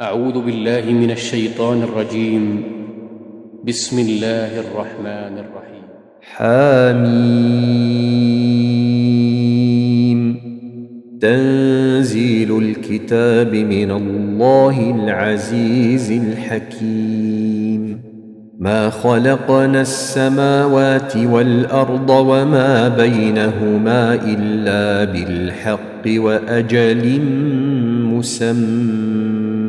أعوذ بالله من الشيطان الرجيم. بسم الله الرحمن الرحيم. حميم. تنزيل الكتاب من الله العزيز الحكيم. ما خلقنا السماوات والأرض وما بينهما إلا بالحق وأجل مسمى.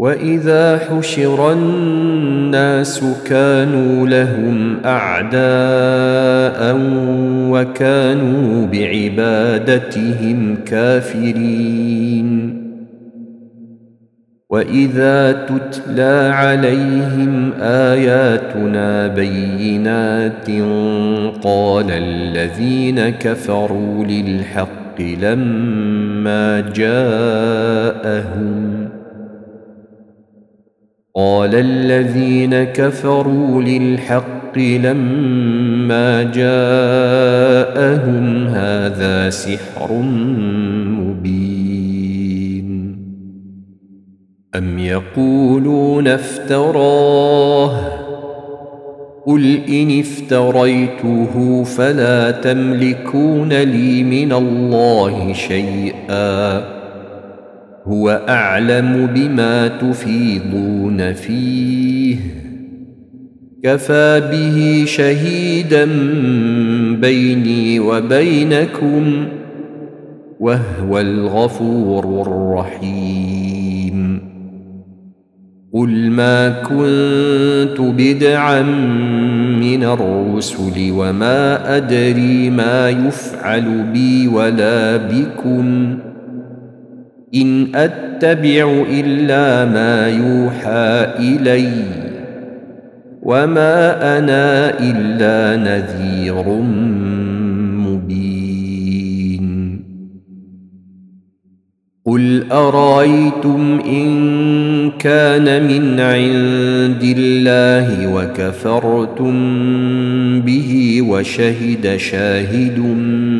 واذا حشر الناس كانوا لهم اعداء وكانوا بعبادتهم كافرين واذا تتلى عليهم اياتنا بينات قال الذين كفروا للحق لما جاءهم قال الذين كفروا للحق لما جاءهم هذا سحر مبين. أم يقولون افتراه؟ قل إن افتريته فلا تملكون لي من الله شيئا. هو أعلم بما تفيضون فيه. كفى به شهيدا بيني وبينكم وهو الغفور الرحيم. قل ما كنت بدعا من الرسل وما أدري ما يفعل بي ولا بكم. إن أتبع إلا ما يوحى إلي وما أنا إلا نذير مبين. قل أرأيتم إن كان من عند الله وكفرتم به وشهد شاهد من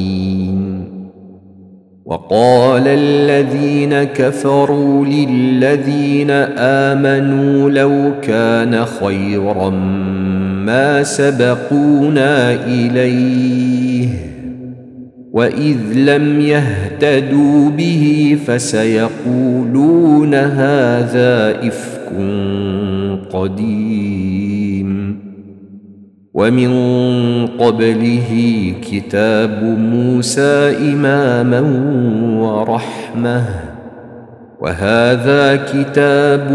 وقال الذين كفروا للذين آمنوا لو كان خيرا ما سبقونا إليه وإذ لم يهتدوا به فسيقولون هذا إفك قديم ومن قبله كتاب موسى إماما ورحمة. وهذا كتاب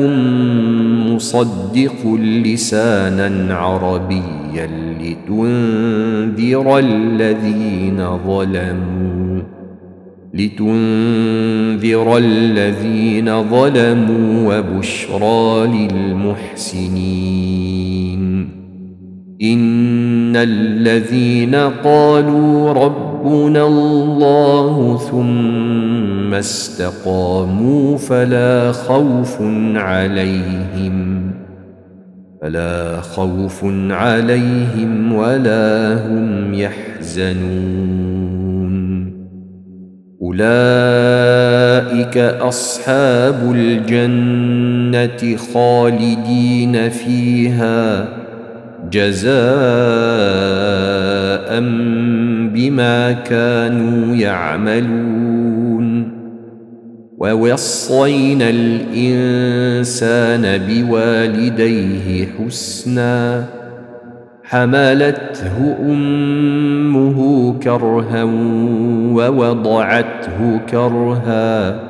مصدق لسانا عربيا لتنذر الذين ظلموا. لتنذر الذين ظلموا وبشرى للمحسنين. إن الذين قالوا رب ربنا الله ثم استقاموا فلا خوف عليهم فلا خوف عليهم ولا هم يحزنون. أولئك أصحاب الجنة خالدين فيها. جزاء بما كانوا يعملون. ووصينا الإنسان بوالديه حسنا حملته أمه كرها ووضعته كرها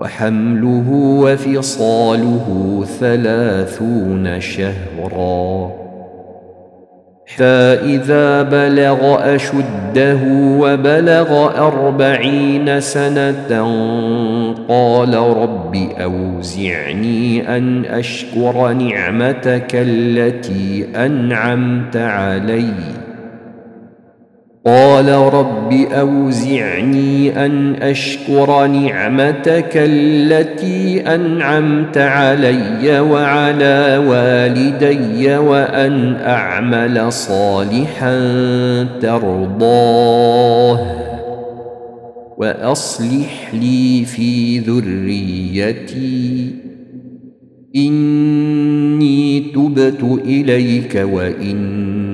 وحمله وفصاله ثلاثون شهرا. حتى إذا بلغ أشده وبلغ أربعين سنة قال رب أوزعني أن أشكر نعمتك التي أنعمت عليّ. قال رب أوزعني أن أشكر نعمتك التي أنعمت علي وعلى والدي وأن أعمل صالحا ترضاه وأصلح لي في ذريتي. إني تبت إليك واني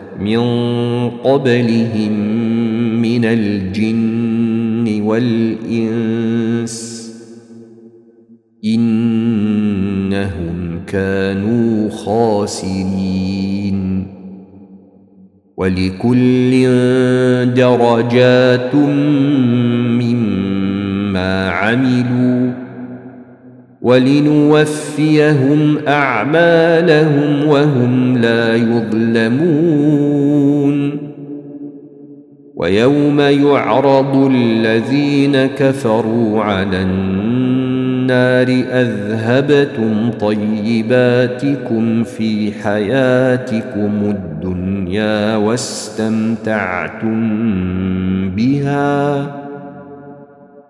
من قبلهم من الجن والإنس إنهم كانوا خاسرين ولكل درجات مما عملوا ولنوفيهم أعمالهم وهم لا يظلمون. ويوم يعرض الذين كفروا على النار أذهبتم طيباتكم في حياتكم الدنيا واستمتعتم بها.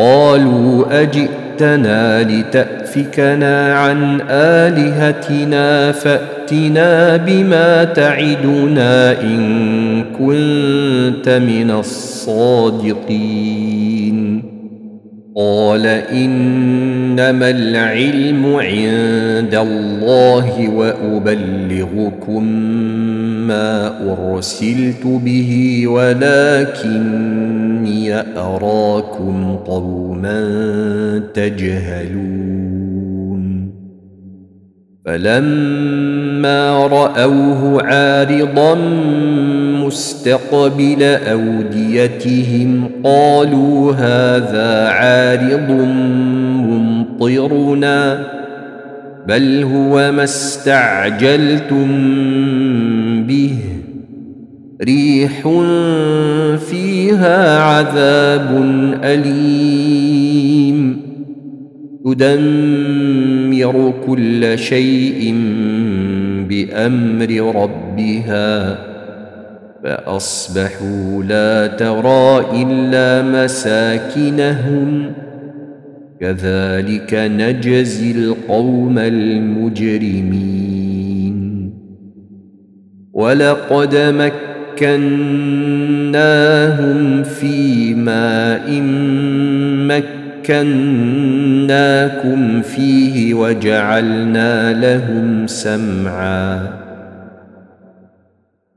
قالوا أجئتنا لتأفكنا عن آلهتنا فأتنا بما تعدنا إن كنت من الصادقين. قال إنما العلم عند الله وأبلغكم أرسلت به ولكني أراكم قوما تجهلون. فلما رأوه عارضا مستقبل أوديتهم قالوا هذا عارض ممطرنا بل هو ما استعجلتم به ريح فيها عذاب أليم. تدمر كل شيء بأمر ربها فأصبحوا لا ترى إلا مساكنهم. كذلك نجزي القوم المجرمين. ولقد مكناهم في ماء مكناكم فيه وجعلنا لهم سمعا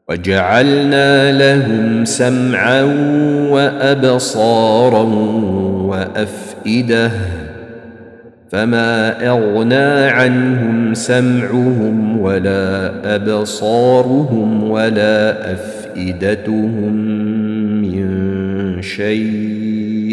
وجعلنا لهم سمعا وأبصارا وأفئدة فما اغنى عنهم سمعهم ولا ابصارهم ولا افئدتهم من شيء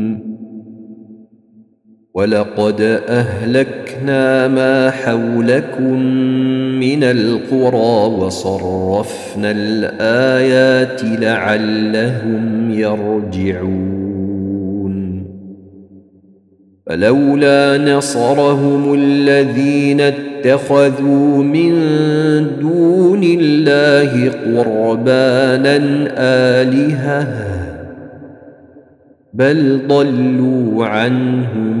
ولقد أهلكنا ما حولكم من القرى وصرفنا الآيات لعلهم يرجعون. فلولا نصرهم الذين اتخذوا من دون الله قربانا آلهة بل ضلوا عنهم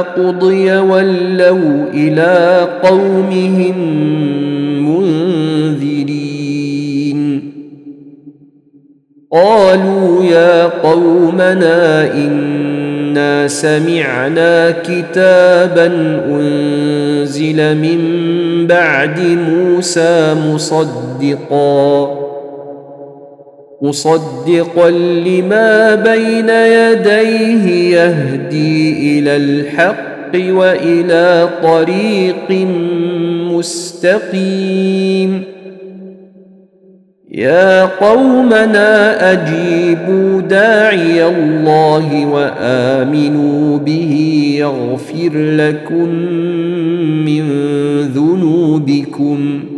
قضي ولوا إلى قومهم منذرين. قالوا يا قومنا إنا سمعنا كتابا أنزل من بعد موسى مصدقا. مصدقا لما بين يديه يهدي إلى الحق وإلى طريق مستقيم. يا قومنا أجيبوا داعي الله وآمنوا به يغفر لكم من ذنوبكم.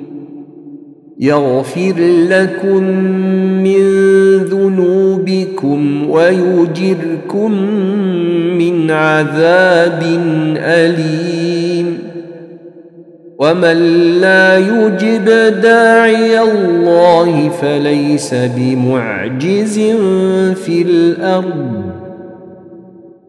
يغفر لكم من ذنوبكم ويجركم من عذاب أليم. ومن لا يجب داعي الله فليس بمعجز في الأرض.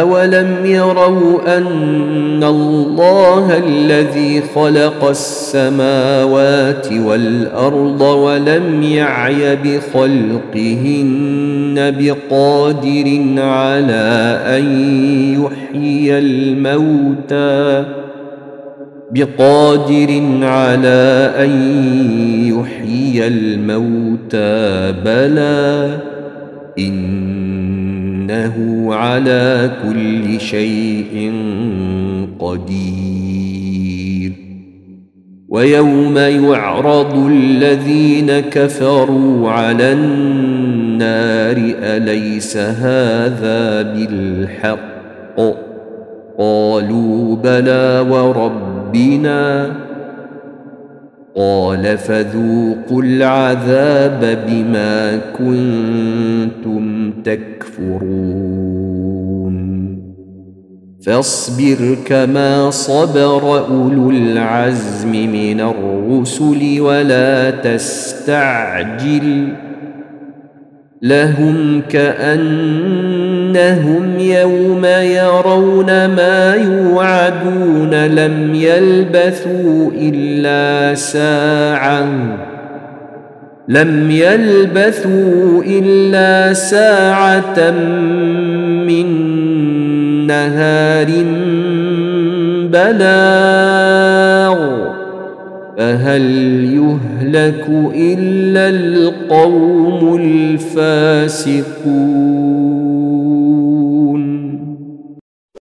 أولم يروا أن الله الذي خلق السماوات والأرض ولم يعي بخلقهن بقادر على أن يحيي الموتى بقادر على أن يحيي الموتى بلى إن إنه على كل شيء قدير. ويوم يعرض الذين كفروا على النار أليس هذا بالحق؟ قالوا بلى وربنا. قال فذوقوا العذاب بما كنتم تكفرون. فاصبر كما صبر أولو العزم من الرسل ولا تستعجل. لهم كانهم يوم يرون ما يوعدون لم يلبثوا إلا ساعة. لم يلبثوا إلا ساعة من نهار بلاغ. فهل يهلك إلا القوم الفاسقون؟